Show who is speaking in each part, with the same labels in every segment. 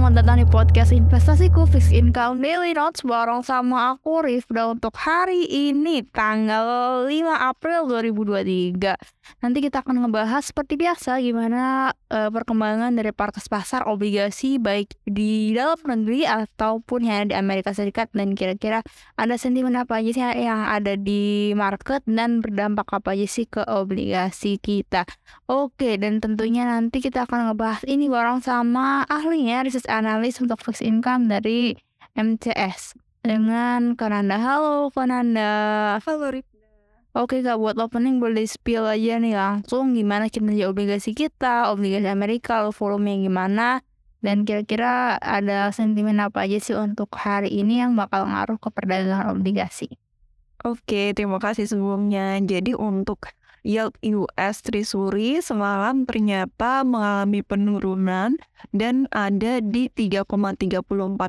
Speaker 1: selamat datang di podcast investasiku Fixed Income Daily Notes bareng sama aku Rifda untuk hari ini tanggal 5 April 2023 Nanti kita akan ngebahas seperti biasa gimana uh, perkembangan dari market pasar obligasi baik di dalam negeri ataupun yang ada di Amerika Serikat dan kira-kira ada sentimen apa aja sih yang ada di market dan berdampak apa aja sih ke obligasi kita Oke dan tentunya nanti kita akan ngebahas ini bareng sama ahlinya riset analis untuk fixed income dari MCS dengan Kananda. Halo Kananda.
Speaker 2: Halo Rifda.
Speaker 1: Oke kak, buat opening boleh spill aja nih langsung gimana kinerja obligasi kita, obligasi Amerika, volumenya gimana, dan kira-kira ada sentimen apa aja sih untuk hari ini yang bakal ngaruh ke perdagangan obligasi.
Speaker 2: Oke, terima kasih sebelumnya. Jadi untuk yield US Treasury semalam ternyata mengalami penurunan dan ada di 3,34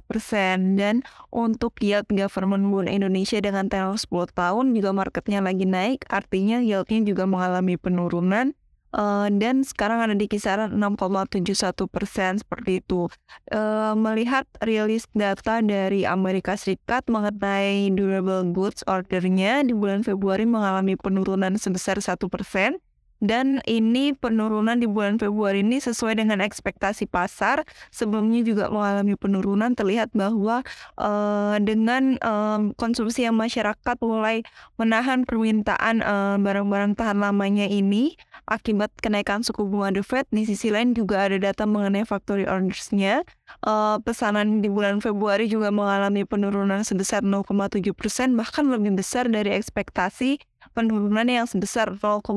Speaker 2: persen. Dan untuk yield government bond Indonesia dengan tenor 10 tahun juga marketnya lagi naik artinya yieldnya juga mengalami penurunan uh, dan sekarang ada di kisaran 6,71 persen seperti itu. Uh, melihat rilis data dari Amerika Serikat mengenai durable goods ordernya di bulan Februari mengalami penurunan sebesar satu persen dan ini penurunan di bulan Februari ini sesuai dengan ekspektasi pasar. Sebelumnya juga mengalami penurunan. Terlihat bahwa uh, dengan um, konsumsi yang masyarakat mulai menahan permintaan barang-barang uh, tahan lamanya ini akibat kenaikan suku bunga The Fed. Di sisi lain juga ada data mengenai factory orders-nya. Uh, pesanan di bulan Februari juga mengalami penurunan sebesar 0,7 persen, bahkan lebih besar dari ekspektasi penurunan yang sebesar 0,5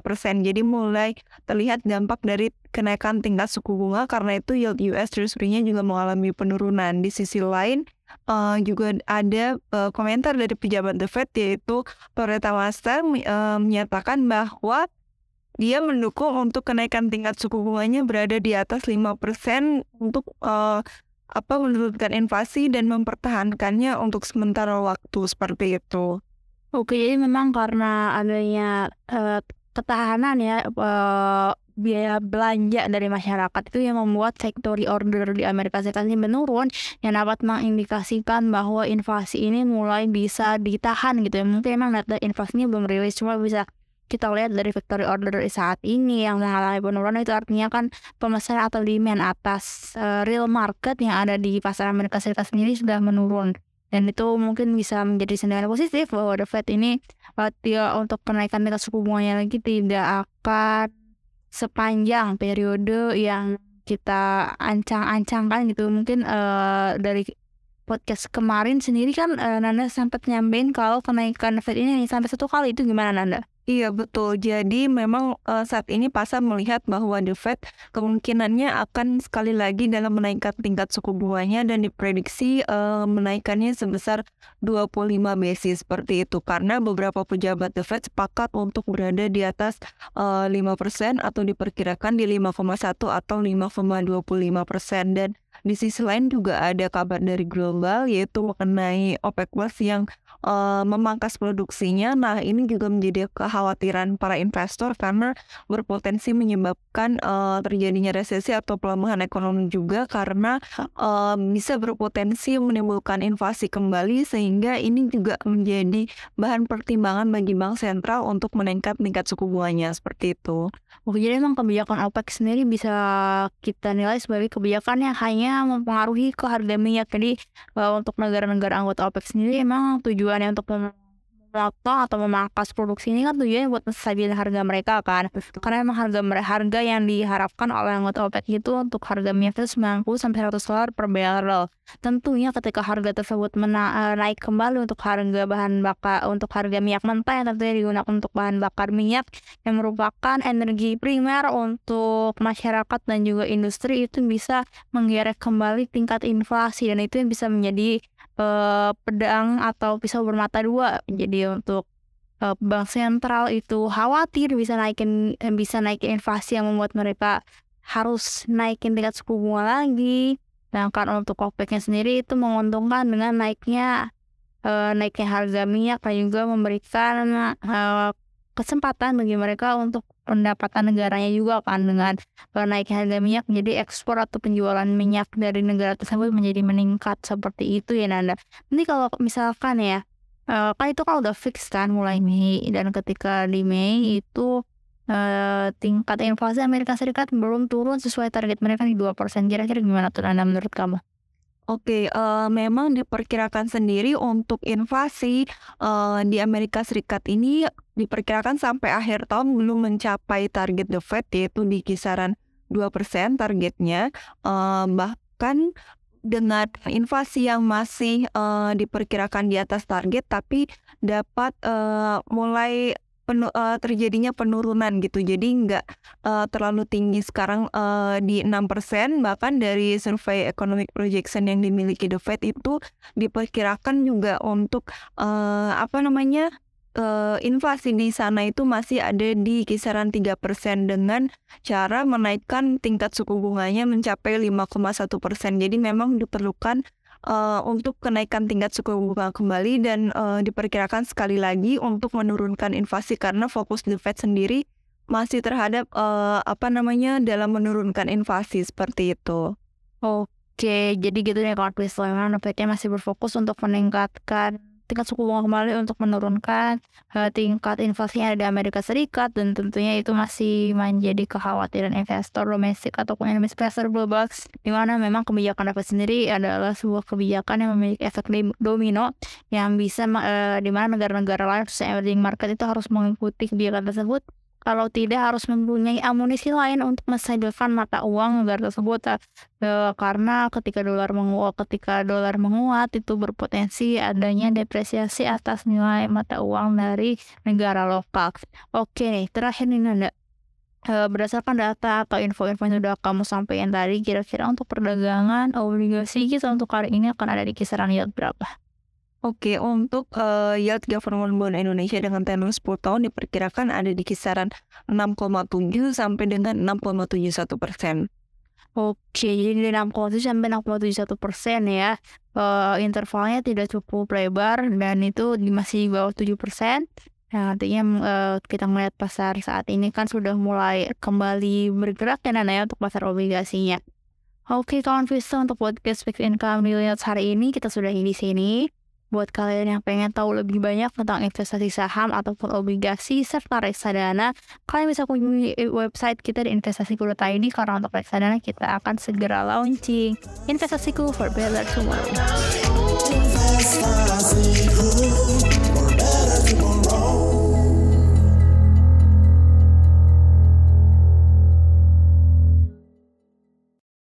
Speaker 2: persen. Jadi mulai terlihat dampak dari kenaikan tingkat suku bunga karena itu yield US Treasury-nya juga mengalami penurunan. Di sisi lain uh, juga ada uh, komentar dari pejabat The Fed yaitu Loretta Master uh, menyatakan bahwa dia mendukung untuk kenaikan tingkat suku bunganya berada di atas 5% untuk uh, apa menurunkan inflasi dan mempertahankannya untuk sementara waktu seperti itu.
Speaker 1: Oke, jadi memang karena adanya uh, ketahanan ya uh, biaya belanja dari masyarakat itu yang membuat factory order di Amerika Serikat ini menurun yang dapat mengindikasikan bahwa inflasi ini mulai bisa ditahan gitu ya. Mungkin memang data inflasinya belum rilis cuma bisa kita lihat dari factory order saat ini yang mengalami penurunan itu artinya kan pemesanan atau demand atas uh, real market yang ada di pasar Amerika Serikat sendiri sudah menurun. Dan itu mungkin bisa menjadi sentimen positif bahwa The Fed ini dia untuk kenaikan tingkat suku bunganya lagi tidak akan sepanjang periode yang kita ancang-ancangkan gitu. Mungkin uh, dari podcast kemarin sendiri kan uh, Nanda sempat nyampein kalau kenaikan Fed ini sampai satu kali. Itu gimana Nanda?
Speaker 2: Iya betul. Jadi memang uh, saat ini pasar melihat bahwa The Fed kemungkinannya akan sekali lagi dalam menaikkan tingkat suku bunganya dan diprediksi uh, menaikkannya sebesar 25 basis seperti itu karena beberapa pejabat The Fed sepakat untuk berada di atas uh, 5% atau diperkirakan di 5,1 atau 5,25% dan di sisi lain juga ada kabar dari global yaitu mengenai OPEC Plus yang uh, memangkas produksinya. Nah, ini juga menjadi kekhawatiran para investor karena berpotensi menyebabkan uh, terjadinya resesi atau pelemahan ekonomi juga karena uh, bisa berpotensi menimbulkan inflasi kembali sehingga ini juga menjadi bahan pertimbangan bagi bank sentral untuk meningkat tingkat suku bunganya seperti itu.
Speaker 1: Jadi memang kebijakan OPEC sendiri bisa kita nilai sebagai kebijakan yang hanya mempengaruhi ke harga minyak. Jadi untuk negara-negara anggota OPEC sendiri emang tujuannya untuk memotong atau memangkas produksi ini kan tujuannya buat menstabilkan harga mereka kan. Karena emang harga harga yang diharapkan oleh anggota OPEC itu untuk harga minyak itu 90 sampai 100 dolar per barrel. Tentunya ketika harga tersebut mena eh, naik kembali untuk harga bahan bakar untuk harga minyak mentah yang tentunya digunakan untuk bahan bakar minyak yang merupakan energi primer untuk masyarakat dan juga industri itu bisa menggerek kembali tingkat inflasi dan itu yang bisa menjadi uh, pedang atau pisau bermata dua. Jadi untuk uh, bank sentral itu khawatir bisa naikin bisa naikin inflasi yang membuat mereka harus naikin tingkat suku bunga lagi Sedangkan untuk OPEC-nya sendiri itu menguntungkan dengan naiknya uh, naiknya harga minyak dan juga memberikan uh, kesempatan bagi mereka untuk pendapatan negaranya juga kan dengan naiknya harga minyak jadi ekspor atau penjualan minyak dari negara tersebut menjadi meningkat seperti itu ya Nanda. Nanti kalau misalkan ya uh, kan itu kan udah fix kan mulai Mei dan ketika di Mei itu uh, tingkat inflasi Amerika Serikat belum turun sesuai target mereka di 2%. Kira-kira gimana tuh Nanda menurut kamu?
Speaker 2: Oke, uh, memang diperkirakan sendiri untuk inflasi uh, di Amerika Serikat ini diperkirakan sampai akhir tahun belum mencapai target The Fed yaitu di kisaran 2% targetnya. Uh, bahkan dengan inflasi yang masih uh, diperkirakan di atas target tapi dapat uh, mulai penu uh, terjadinya penurunan gitu. Jadi nggak uh, terlalu tinggi sekarang uh, di 6%, bahkan dari survei economic projection yang dimiliki The Fed itu diperkirakan juga untuk uh, apa namanya? Uh, inflasi di sana itu masih ada di kisaran 3% dengan cara menaikkan tingkat suku bunganya mencapai 5,1%. Jadi memang diperlukan uh, untuk kenaikan tingkat suku bunga kembali dan uh, diperkirakan sekali lagi untuk menurunkan inflasi karena fokus The Fed sendiri masih terhadap uh, apa namanya dalam menurunkan inflasi seperti itu.
Speaker 1: Oke, jadi gitu ya kalau The Fednya masih berfokus untuk meningkatkan tingkat suku bunga kembali untuk menurunkan uh, tingkat inflasi yang ada di Amerika Serikat dan tentunya itu masih menjadi kekhawatiran investor domestik ataupun investor global di mana memang kebijakan dapat sendiri adalah sebuah kebijakan yang memiliki efek domino yang bisa uh, di mana negara-negara lain khususnya emerging market itu harus mengikuti kebijakan tersebut kalau tidak harus mempunyai amunisi lain untuk menstabilkan mata uang negara tersebut e, karena ketika dolar menguat ketika dolar menguat itu berpotensi adanya depresiasi atas nilai mata uang dari negara lokal. Oke nih terakhir nih Nanda e, berdasarkan data atau info-info yang sudah kamu sampaikan tadi kira-kira untuk perdagangan obligasi kita untuk hari ini akan ada di kisaran yield berapa?
Speaker 2: Oke, untuk uh, yield government bond Indonesia dengan tenor 10 tahun diperkirakan ada di kisaran 6,7 sampai dengan 6,71 persen.
Speaker 1: Oke, jadi dari 6,7 sampai 6,71 persen ya. Uh, intervalnya tidak cukup lebar dan itu masih di bawah 7 persen. Nah, artinya uh, kita melihat pasar saat ini kan sudah mulai kembali bergerak ya Nana ya untuk pasar obligasinya. Oke, kawan Vista untuk podcast Fixed Income Millions hari ini kita sudah di sini. Buat kalian yang pengen tahu lebih banyak tentang investasi saham ataupun obligasi serta reksadana, kalian bisa kunjungi website kita di investasiku.id karena untuk reksadana kita akan segera launching. Investasiku for better tomorrow.